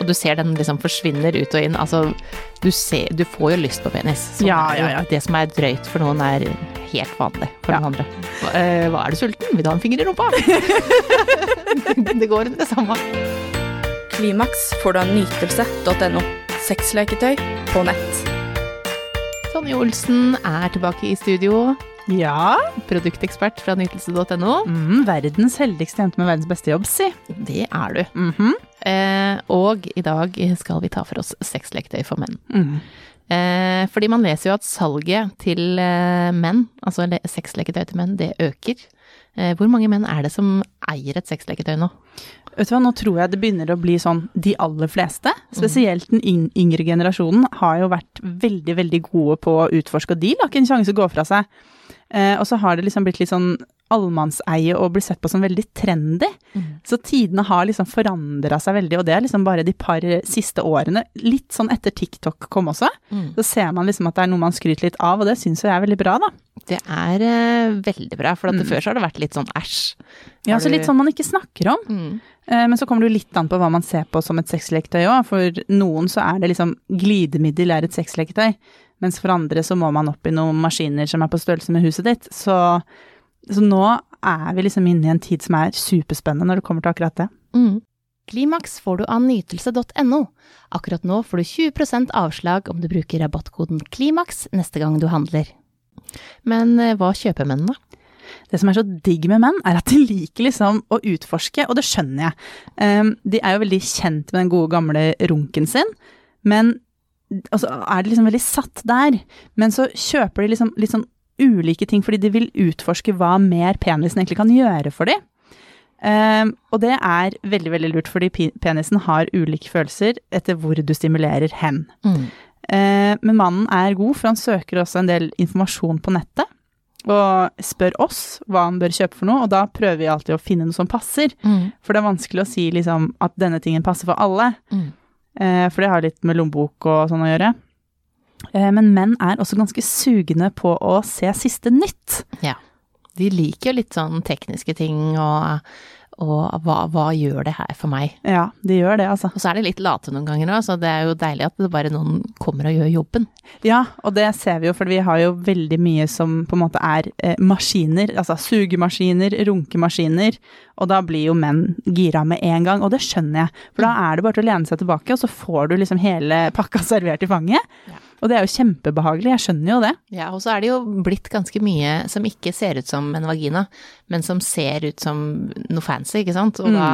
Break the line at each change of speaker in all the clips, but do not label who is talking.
Og du ser den liksom forsvinner ut og inn. Altså, du, ser, du får jo lyst på penis.
Ja, ja, ja.
Det som er drøyt for noen, er helt vanlig for
Ja.
noen andre. Hva, øh, hva er du sulten? Vil du ha en finger i rumpa? det går under det samme.
Klimaks får du av nytelse.no. Sexleketøy på nett.
Tonje Olsen er tilbake i studio.
Ja.
Produktekspert fra nytelse.no.
Mm, verdens heldigste jente med verdens beste jobb, si.
Det er du.
Mhm.
Eh, og i dag skal vi ta for oss sexleketøy for menn.
Mm.
Eh, fordi man leser jo at salget til eh, menn, altså le- sexleketøy til menn, det øker. Eh, hvor mange menn er det som eier et sexleketøy nå?
Vet du hva, nå tror jeg det begynner å bli sånn de aller fleste, spesielt den yngre generasjonen, har jo vært veldig, veldig gode på å utforske, og de lar ikke en sjanse å gå fra seg. Eh, og så har det liksom blitt litt sånn allemannseie og blir sett på som veldig trendy. Så tidene har liksom forandra seg veldig, og det er liksom bare de par siste årene. Litt sånn etter TikTok kom også. Så ser man liksom at det er noe man skryter litt av, og det syns jo jeg er veldig bra, da.
Det er eh, veldig bra, for at
Mm.
før så har det vært litt sånn æsj.
Ja, så
du-
litt sånn man ikke snakker om.
Mm.
Eh, Men så kommer det jo litt an på hva man ser på som et sexleketøy òg. For noen så er det liksom glidemiddel er et sexleketøy, mens for andre så må man opp i noen maskiner som er på størrelse med huset ditt. Så, så nå er vi liksom inne i en tid som er superspennende når det kommer til akkurat det.
Mm. Klimaks får du av nytelse.no. Akkurat nå får du 20% avslag om du bruker rabattkoden KLIMAKS neste gang du handler. Men eh, hva kjøper menn da?
Det som er så digg med menn, er at de liker liksom å utforske, og det skjønner jeg. Um, de er jo veldig kjent med den gode gamle runken sin, men altså, er de liksom veldig satt der. Men så kjøper de liksom litt sånn ulike ting fordi de vil utforske hva mer penisen egentlig kan gjøre for dem. Um, og det er veldig, veldig lurt, fordi penisen har ulike følelser etter hvor du stimulerer hen. Eh, men mannen er god, for han søker også en del informasjon på nettet. Og spør oss hva han bør kjøpe for noe, og da prøver vi alltid å finne noe som passer.
Mm.
For det er vanskelig å si liksom at denne tingen passer for alle.
Mm.
Uh, for det har litt med lommebok og sånn å gjøre. Eh, men menn er også ganske sugne på å se siste nytt.
Ja. De liker jo litt sånn tekniske ting og, og hva, hva gjør det her for meg?
Ja, de gjør det, altså.
Og så er de litt late noen ganger òg, så det er jo deilig at det bare noen kommer og gjør jobben.
Ja, og det ser vi jo, for vi har jo veldig mye som på en måte er eh, maskiner. Altså sugemaskiner, runkemaskiner. Og da blir jo menn gira med en gang, og det skjønner jeg. For da er det bare til å lene seg tilbake, og så får du liksom hele pakka servert i fanget.
Ja.
Og det er jo kjempebehagelig, jeg skjønner jo det.
Ja, og så er det jo blitt ganske mye som ikke ser ut som en vagina, men som ser ut som noe fancy, ikke sant? Og, da,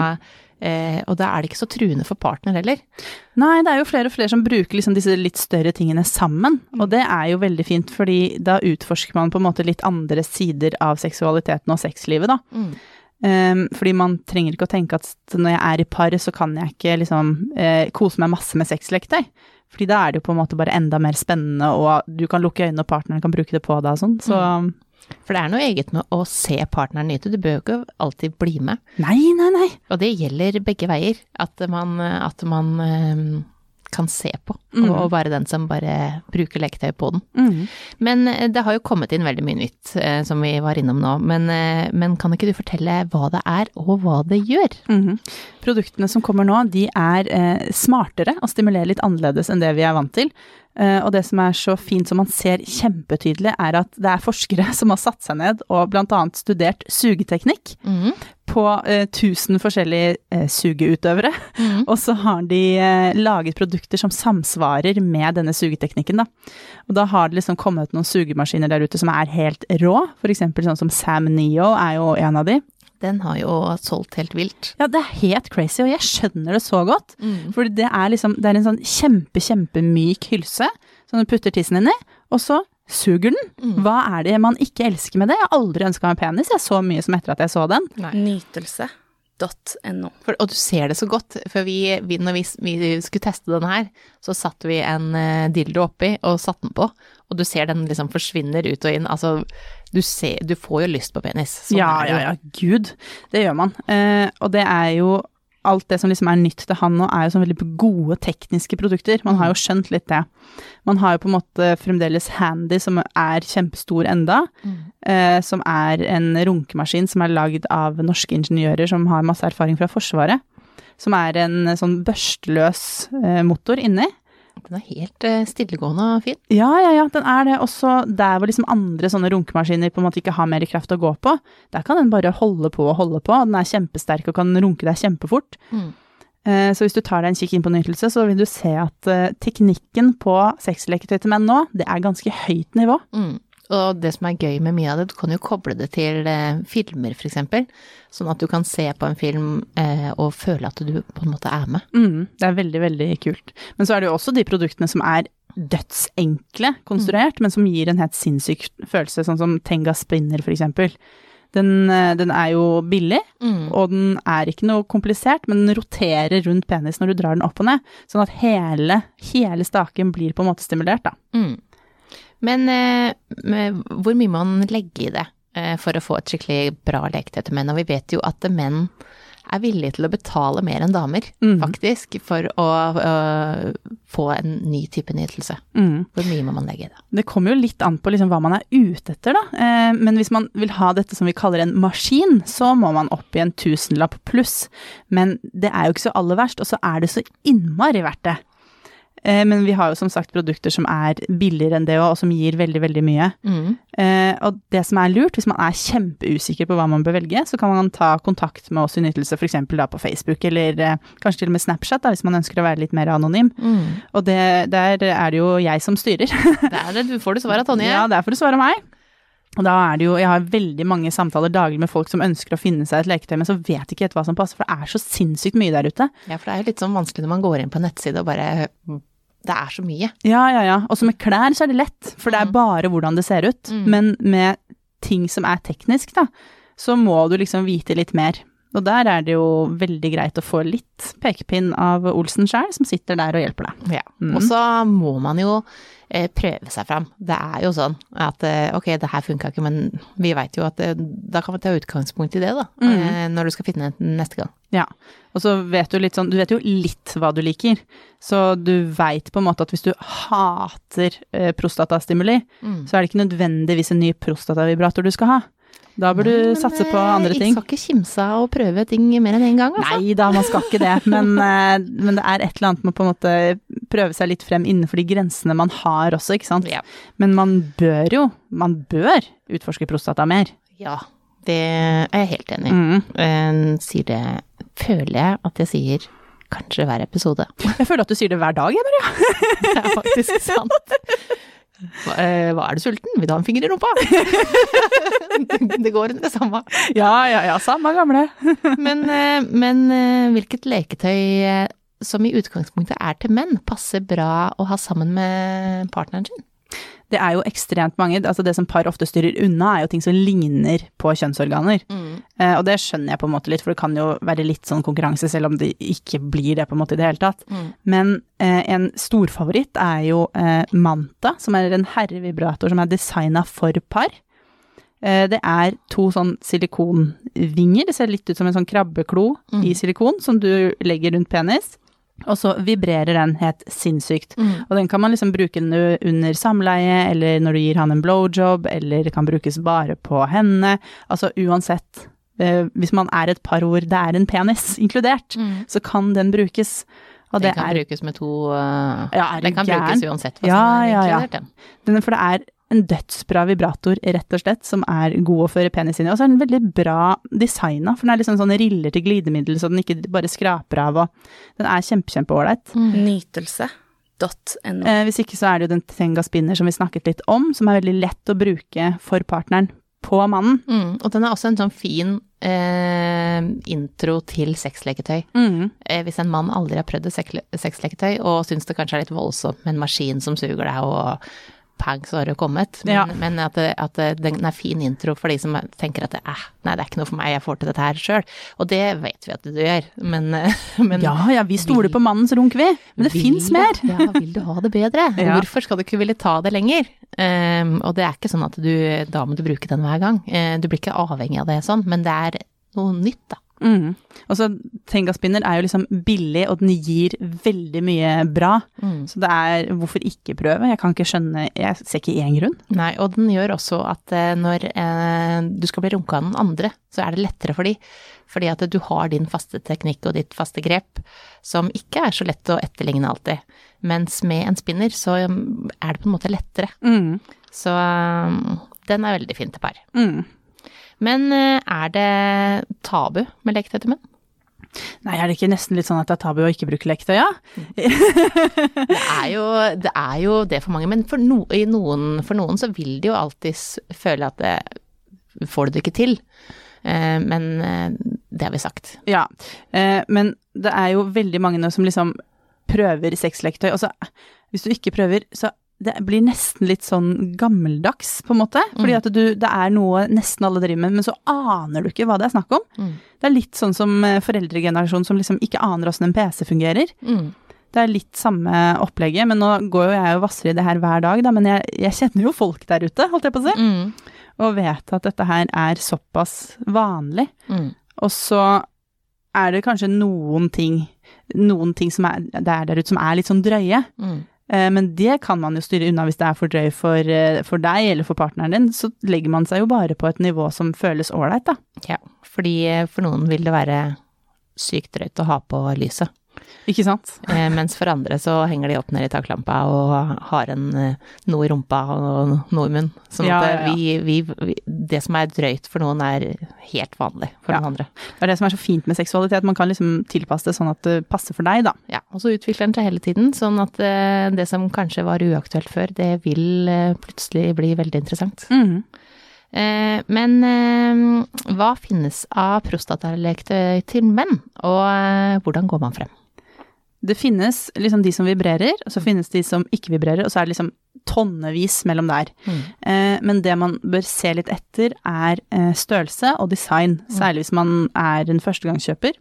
eh, og da er det ikke så truende for partner heller.
Nei, det er jo flere og flere som bruker liksom disse litt større tingene sammen, og det er jo veldig fint, fordi da utforsker man på en måte litt andre sider av seksualiteten og sexlivet, da. Um, fordi man trenger ikke å tenke at når jeg er i par, så kan jeg ikke liksom eh, kose meg masse med sexleketøy. Fordi da er det jo på en måte bare enda mer spennende, og du kan lukke øynene, og partneren kan bruke det på deg og sånn. Så
For det er noe eget med å se partneren nyte, du bør jo ikke alltid bli med.
nei, nei, nei.
Og det gjelder begge veier, at man, at man eh, kan se på, og, og være den som bare bruker leketøy på den.
Mm.
Men eh, det har jo kommet inn veldig mye nytt, eh, som vi var innom nå. Men, eh, men kan ikke du fortelle hva det er, og hva det gjør?
Mm. Produktene som kommer nå, de er eh, smartere og stimulerer litt annerledes enn det vi er vant til. Eh, og det som er så fint som man ser kjempetydelig, er at det er forskere som har satt seg ned og annet studert sugeteknikk på eh, 1000 forskjellige eh, sugeutøvere. Og så har de eh, laget produkter som samsvarer med denne sugeteknikken, da. Og da har det liksom kommet noen sugemaskiner der ute som er helt rå, for eksempel sånn som Sam Neo er jo en av de.
Den har jo solgt helt vilt.
Ja, det er helt crazy, og jeg skjønner det så godt. For det er liksom, det er en sånn kjempe, kjempemyk hylse som du putter tissen inn i, og så suger den. Hva er det man ikke elsker med det? Jeg har aldri ønska meg penis, jeg så mye som etter at jeg så den.
Nytelse.no.
Og du ser det så godt, for vi, vi når vi, vi skulle teste den her, så satte vi en eh, dildo oppi og satte den på, og du ser den liksom forsvinner ut og inn. Altså, du, ser, du får jo lyst på penis. Sånn
ja, ja, ja, gud. Det gjør man. Eh, og det er jo alt det som liksom er nytt til han nå, er jo sånn veldig gode tekniske produkter. Man har jo skjønt litt det. Man har jo på en måte fremdeles Handy, som er kjempestor enda, eh, som er en runkemaskin som er lagd av norske ingeniører som har masse erfaring fra Forsvaret. som er en sånn børsteløs eh, motor inni.
Den er helt eh, stillegående og fin.
Ja, ja, ja, den er det. Også der hvor liksom andre sånne runkemaskiner på en måte ikke har mer kraft å gå på, der kan den bare holde på og holde på. Den er kjempesterk og kan runke deg kjempefort.
Mm.
Eh, Så hvis du tar deg en kikk inn på nytelse, så vil du se at eh, teknikken på sexleketøy til menn nå, det er ganske høyt nivå.
Mm. Og det som er gøy med mye av det, du kan jo koble det til eh, filmer f.eks. Sånn at du kan se på en film eh, og føle at du på en måte er med.
Mm, det er veldig, veldig kult. Men så er det jo også de produktene som er dødsenkle konstruert, men som gir en helt sinnssyk følelse, sånn som Tenga Spinner eksempel. Den, eh, den er jo billig,
Mm.
og den er ikke noe komplisert, men den roterer rundt penis når du drar den opp og ned, sånn at hele, hele staken blir på en måte stimulert, da.
Mm. Men eh, hvor mye må man legge i det eh, for å få et skikkelig bra leketøy til menn? Og vi vet jo at menn er villige til å betale mer enn damer,
mm.
faktisk, for å å, få en ny type nytelse.
Mm.
Hvor mye må man legge i det?
Det kommer jo litt an på liksom hva man er ute etter, da. Eh, men hvis man vil ha dette som vi kaller en maskin, så må man opp i en tusenlapp pluss. Men det er jo ikke så aller verst, og så er det så innmari verdt det. Eh, men vi har jo som sagt produkter som er billigere enn det òg, og som gir veldig, veldig mye.
Mm.
Eh, og det som er lurt, hvis man er kjempeusikker på hva man bør velge, så kan man ta kontakt med oss i Nytelse, f.eks. da på Facebook, eller eh, kanskje til og med Snapchat, da, hvis man ønsker å være litt mer anonym.
Mm.
Og det, der er det jo jeg som styrer.
Det er det, du får det svaret Tonje.
Ja, det er for å svare meg. Og da er det jo, jeg har veldig mange samtaler daglig med folk som ønsker å finne seg et leketøy, men så vet ikke helt hva som passer, for det er så sinnssykt mye der ute.
Ja, for det er jo litt sånn vanskelig når man går inn på en nettside og bare Det er så mye.
Ja, ja, ja. Også med klær så er det lett, for det er bare hvordan det ser ut.
Mm.
Men med ting som er teknisk, da, så må du liksom vite litt mer. Og der er det jo veldig greit å få litt pekepinn av Olsen sjøl, som sitter der og hjelper deg.
Ja.
Mm.
Og så må man jo eh, prøve seg fram. Det er jo sånn at eh, ok, det her funka ikke, men vi veit jo at det, da kan vi ta utgangspunkt i det, da.
Mm.
Eh, når du skal finne den neste gang.
Ja, og så vet du litt sånn, du vet jo litt hva du liker, så du veit på en måte at hvis du hater eh, prostatastimuli,
Mm.
så er det ikke nødvendigvis en ny prostatavibrator du skal ha. Da bør du satse på
eh,
andre ting.
Jeg skal ikke kimse av å prøve ting mer enn én gang, altså.
Nei da, man skal ikke det, men, eh, men det er et eller annet med å på en måte prøve seg litt frem innenfor de grensene man har også, ikke sant.
Ja.
Men man bør jo, man bør utforske prostata mer.
ja, det er jeg helt enig i.
Mm.
Eh, sier det Føler jeg at jeg sier kanskje hver episode.
Jeg føler at du sier det hver dag, jeg bare.
Det er faktisk sant. Hva, eh, hva er du sulten? Vil du ha en finger i rumpa? det går under det samme.
Ja, ja, ja, samme gamle.
Men, eh, men eh, hvilket leketøy som i utgangspunktet er til menn, passer bra å ha sammen med partneren sin?
Det er jo ekstremt mange, altså det som par ofte styrer unna er jo ting som ligner på kjønnsorganer. Eh, og det skjønner jeg på en måte litt, for det kan jo være litt sånn konkurranse, selv om det ikke blir det på en måte i det hele tatt.
Mm.
Men eh, en storfavoritt er jo eh, Manta, som er en herrevibrator som er designa for par. Eh, det er to sånn silikonvinger, det ser litt ut som en sånn krabbeklo
Mm.
i silikon, som du legger rundt penis. Og så vibrerer den helt sinnssykt.
Mm.
Og den kan man liksom bruke under samleie, eller når du gir han en blowjob, eller det kan brukes bare på henne. Altså uansett. eh, hvis man er et par hvor det er en penis inkludert,
Mm.
så kan den brukes. Og
Den
det
kan
er,
brukes med to uh,
Ja,
Den kan
gæren?
brukes uansett
Ja,
som
ja, ja.
den.
den, for det er en dødsbra vibrator, rett og slett, som er god å føre penis inn i. Og så er den veldig bra designa, for den er liksom sånn riller til glidemiddel, så den ikke bare skraper av, og den er kjempe, kjempeålreit.
Nytelse.no.
Eh, hvis ikke så er det jo den Tenga Spinner som vi snakket litt om, som er veldig lett å bruke for partneren på mannen.
Mm. Og den er også en sånn fin eh, intro til sexleketøy.
Mm.
Eh, hvis en mann aldri har prøvd et sexleketøy og syns det kanskje er litt voldsomt med en maskin som suger deg og pang, så har det kommet. Men,
Ja.
men at, det, at det, den er fin intro for de som tenker at det, eh, nei, det er ikke noe for meg, jeg får til dette her sjøl. Og det vet vi at du gjør, men, men
Ja, ja, vi stoler på mannens runk, vi. Men det fins mer.
Ja, vil du ha det bedre?
Ja.
Hvorfor skal du ikke ville ta det lenger? Um, og det er ikke sånn at du, da må du bruke den hver gang. Uh, du blir ikke avhengig av det sånn, men det er noe nytt, da.
Mm. Og så Tengaspinner er jo liksom billig, og den gir veldig mye bra.
Mm.
Så det er hvorfor ikke prøve? Jeg kan ikke skjønne Jeg ser ikke én grunn.
Nei, og den gjør også at eh, når eh, du skal bli runka av noen andre, så er det lettere for de. Fordi at du har din faste teknikk og ditt faste grep, som ikke er så lett å etterligne alltid. Mens med en spinner så um, er det på en måte lettere.
Mm.
Så um, den er veldig fin til par.
Mm.
Men eh, er det tabu med leketøy til menn?
Nei, er det ikke nesten litt sånn at det er tabu å ikke bruke leketøy, ja?
Det er jo det, er jo det for mange, men for, no, noen, for noen så vil de jo alltid føle at det får du det ikke til. Eh, men eh, det har vi sagt.
Ja. Eh, men det er jo veldig mange nå som liksom prøver sexleketøy, og så hvis du ikke prøver, så det blir nesten litt sånn gammeldags, på en måte. Fordi
Mm.
at du, det er noe nesten alle driver med, men så aner du ikke hva det er snakk om.
Mm.
Det er litt sånn som eh, foreldregenerasjonen som liksom ikke aner åssen en PC fungerer.
Mm.
Det er litt samme opplegget, men nå går jo jeg og vasser i det her hver dag, da, men jeg, jeg kjenner jo folk der ute, holdt jeg på å si,
Mm.
og vet at dette her er såpass vanlig.
Mm.
Og så er det kanskje noen ting, noen ting som er, der, er der ute som er litt sånn drøye. Eh, Men det kan man jo styre unna hvis det er for drøy for, eh, for deg eller for partneren din. Så legger man seg jo bare på et nivå som føles ålreit, da.
Ja, fordi eh, for noen vil det være sykt drøyt å ha på lyset.
Ikke sant?
Eh, mens for andre så henger de opp ned i taklampa og har en, eh, noe i rumpa og noe i munnen. Sånn
Ja,
at
ja.
Vi, vi, vi, det som er drøyt for noen er helt vanlig for
Ja.
noen andre.
Det er det som er så fint med seksualitet. Man kan liksom tilpasse det sånn at det passer for deg, da.
Ja, og så utvikler den seg hele tiden, sånn at eh, det som kanskje var uaktuelt før, det vil eh, plutselig bli veldig interessant.
Mhm.
Eh, men eh, hva finnes av prostatalekter til menn, og eh, hvordan går man frem?
Det finnes liksom de som vibrerer, og så finnes de som ikke vibrerer, og så er det liksom tonnevis mellom der.
Mm.
Eh, men det man bør se litt etter, er eh, størrelse og design, særlig hvis man er en førstegangskjøper.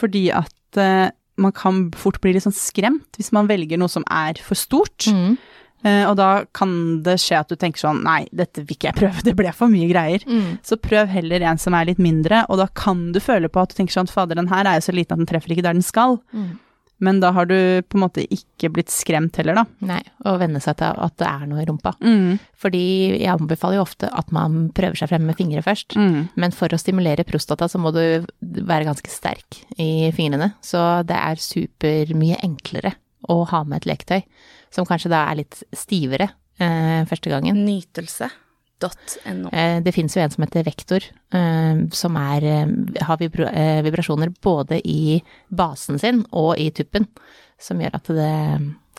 Fordi at eh, man kan fort bli litt sånn skremt hvis man velger noe som er for stort.
Mm.
Eh, og da kan det skje at du tenker sånn nei, dette vil ikke jeg prøve, det ble for mye greier.
Mm.
Så prøv heller en som er litt mindre, og da kan du føle på at du tenker sånn fader, den her er jo så liten at den treffer ikke der den skal.
Mm.
Men da har du på en måte ikke blitt skremt heller, da.
Nei, og venne seg til at det er noe i rumpa.
Mm.
Fordi jeg anbefaler jo ofte at man prøver seg frem med fingre først.
Mm.
Men for å stimulere prostata så må du være ganske sterk i fingrene. Så det er supermye enklere å ha med et leketøy som kanskje da er litt stivere eh, første gangen.
Nytelse.no.
Eh, det finnes jo en som heter Vektor, eh, som er, eh, har vibrasjoner både i basen sin og i tuppen, som gjør at det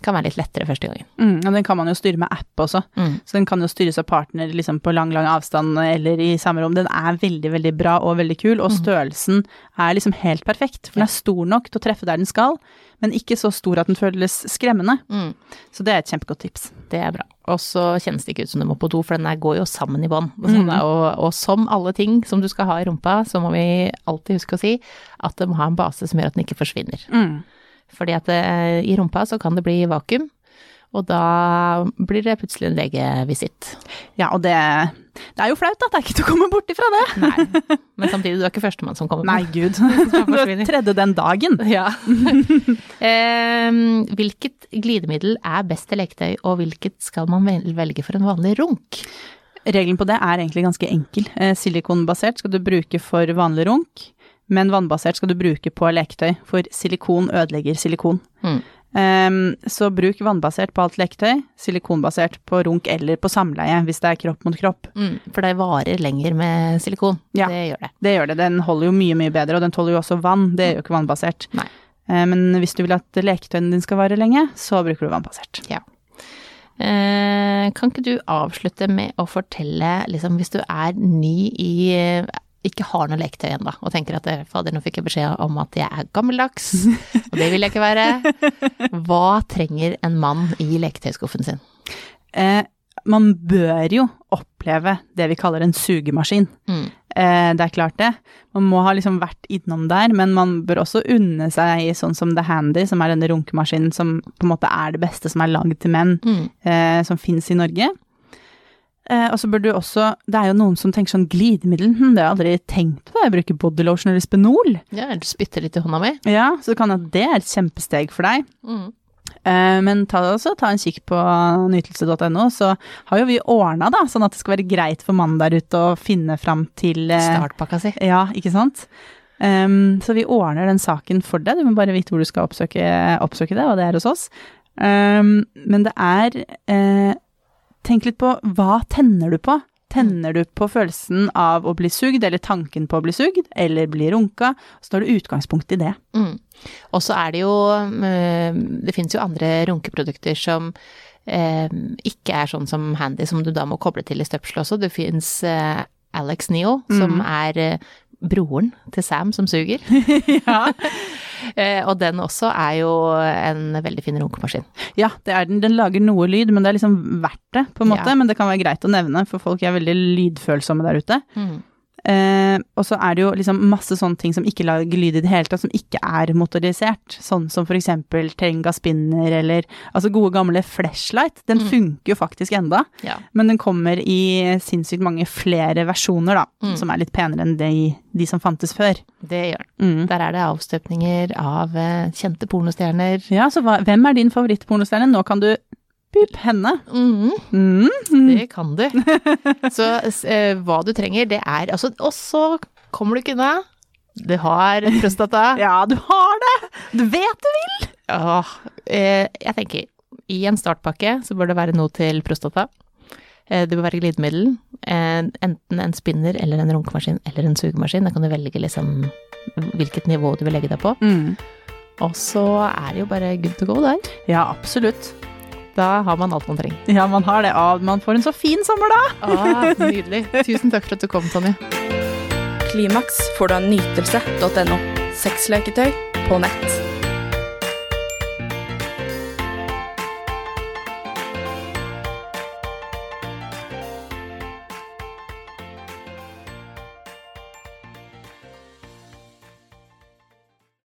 kan være litt lettere første gangen.
Mm. Og den kan man jo styre med app også.
Mm.
Så den kan jo styres av partner liksom på lang, lang avstand eller i samme rom. Den er veldig, veldig bra og veldig kul, og størrelsen er liksom helt perfekt. For den er stor nok til å treffe der den skal, men ikke så stor at den føles skremmende.
Mm.
Så det er et kjempegodt tips.
Det er bra. Og så kjennes det ikke ut som du må på do, for den der går jo sammen i bånd. Sånn, og, og som alle ting som du skal ha i rumpa, så må vi alltid huske å si at det må ha en base som gjør at den ikke forsvinner.
Mm.
Fordi at det, i rumpa så kan det bli vakuum, og da blir det plutselig en legevisitt.
Ja, og det, det er jo flaut, da. Det er ikke til å komme bort ifra det.
Nei, men samtidig, du er ikke førstemann som kommer på
Nei, gud. Du er tredje den dagen.
Ja. Ehm, hvilket glidemiddel er best til leketøy, og hvilket skal man velge for en vanlig runk?
Regelen på det er egentlig ganske enkel. Eh, Silikonbasert skal du bruke for vanlig runk, men vannbasert skal du bruke på leketøy, for silikon ødelegger silikon.
Mm.
Ehm, så bruk vannbasert på alt leketøy, silikonbasert på runk eller på samleie, hvis det er kropp mot kropp.
Mm, for det varer lenger med silikon.
Ja.
Det gjør det.
Det gjør det. Den holder jo mye, mye bedre, og den tåler jo også vann. Det er jo ikke vannbasert.
Nei.
Eh, Men hvis du vil at leketøyene dine skal vare lenge, så bruker du vannbasert.
Eh, kan ikke du avslutte med å fortelle, liksom, hvis du er ny i ikke har noe leketøy ennå, og tenker at eh, fader, nå fikk jeg beskjed om at jeg er gammeldags, og det vil jeg ikke være. Hva trenger en mann i leketøyskuffen sin?
Eh, man bør jo oppleve det vi kaller en sugemaskin.
Mm.
Eh, det er klart det. Man må ha liksom vært innom der, men man bør også unne seg sånn som The Handy, som er denne runkemaskinen som på en måte er det beste som er lagd til menn,
Mm.
eh, som fins i Norge. Eh, og så burde du også Det er jo noen som tenker sånn glidemiddel, hm, det har jeg aldri tenkt på, jeg bruker bodylotion eller Spenol.
Ja, eller du spytter litt i hånda mi.
Ja, så kan at det er et kjempesteg for deg.
Mm.
Eh, men ta, også, ta en kikk på nytelse.no, så har jo vi ordna, da, sånn at det skal være greit for mannen der ute å finne fram til eh,
Startpakka si.
Ja, ikke sant? Um, så vi ordner den saken for deg, du må bare vite hvor du skal oppsøke, oppsøke det, og det er hos oss. Um, men det er eh, Tenk litt på hva tenner du på? Tenner du på følelsen av å bli sugd, eller tanken på å bli sugd, eller bli runka? Så tar du utgangspunkt i det.
Mm. Og så er det jo eh, Det finnes jo andre runkeprodukter som eh, ikke er sånn som Handy, som du da må koble til i støpselet også. Det fins eh, Alex Neo, som
Mm.
er broren til Sam som suger.
ja.
Eh, og den også er jo en veldig fin runkemaskin.
ja, det er den. Den lager noe lyd, men det er liksom verdt det, på en måte.
Ja.
Men det kan være greit å nevne, for folk er veldig lydfølsomme der ute. Eh, og så er det jo liksom masse sånne ting som ikke lager lyd i det hele tatt, som ikke er motorisert. Sånn som for eksempel Tenga spinner, eller altså gode gamle flashlight. Den
Mm.
funker jo faktisk enda,
Ja.
men den kommer i sinnssykt mange flere versjoner, da.
Mm.
Som er litt penere enn de, de som fantes før.
Det gjør den.
Mm.
Der er det avstøpninger av eh, kjente pornostjerner.
Ja, så hva, hvem er din favorittpornostjerne? Nå kan du pup henne.
Mm,
Mm.
det kan du. Så eh, hva du trenger, det er altså Og så kommer du ikke unna. Du har prostata.
Ja, du har det! Du vet du vil!
Ja, eh, jeg tenker, i en startpakke så bør det være noe til prostata. Eh, det bør være glidemiddel. Eh, enten en spinner eller en runkemaskin eller en sugemaskin. Da kan du velge liksom hvilket nivå du vil legge deg på.
Mm.
Og så er det jo bare good to go der.
Ja, absolutt.
Da har man alt man trenger.
Ja, man har det. Og man får en så fin sommer da!
Ah, nydelig. Tusen takk for at du kom, Tonje.
Klimaks får du av nytelse.no. Sexleketøy på nett.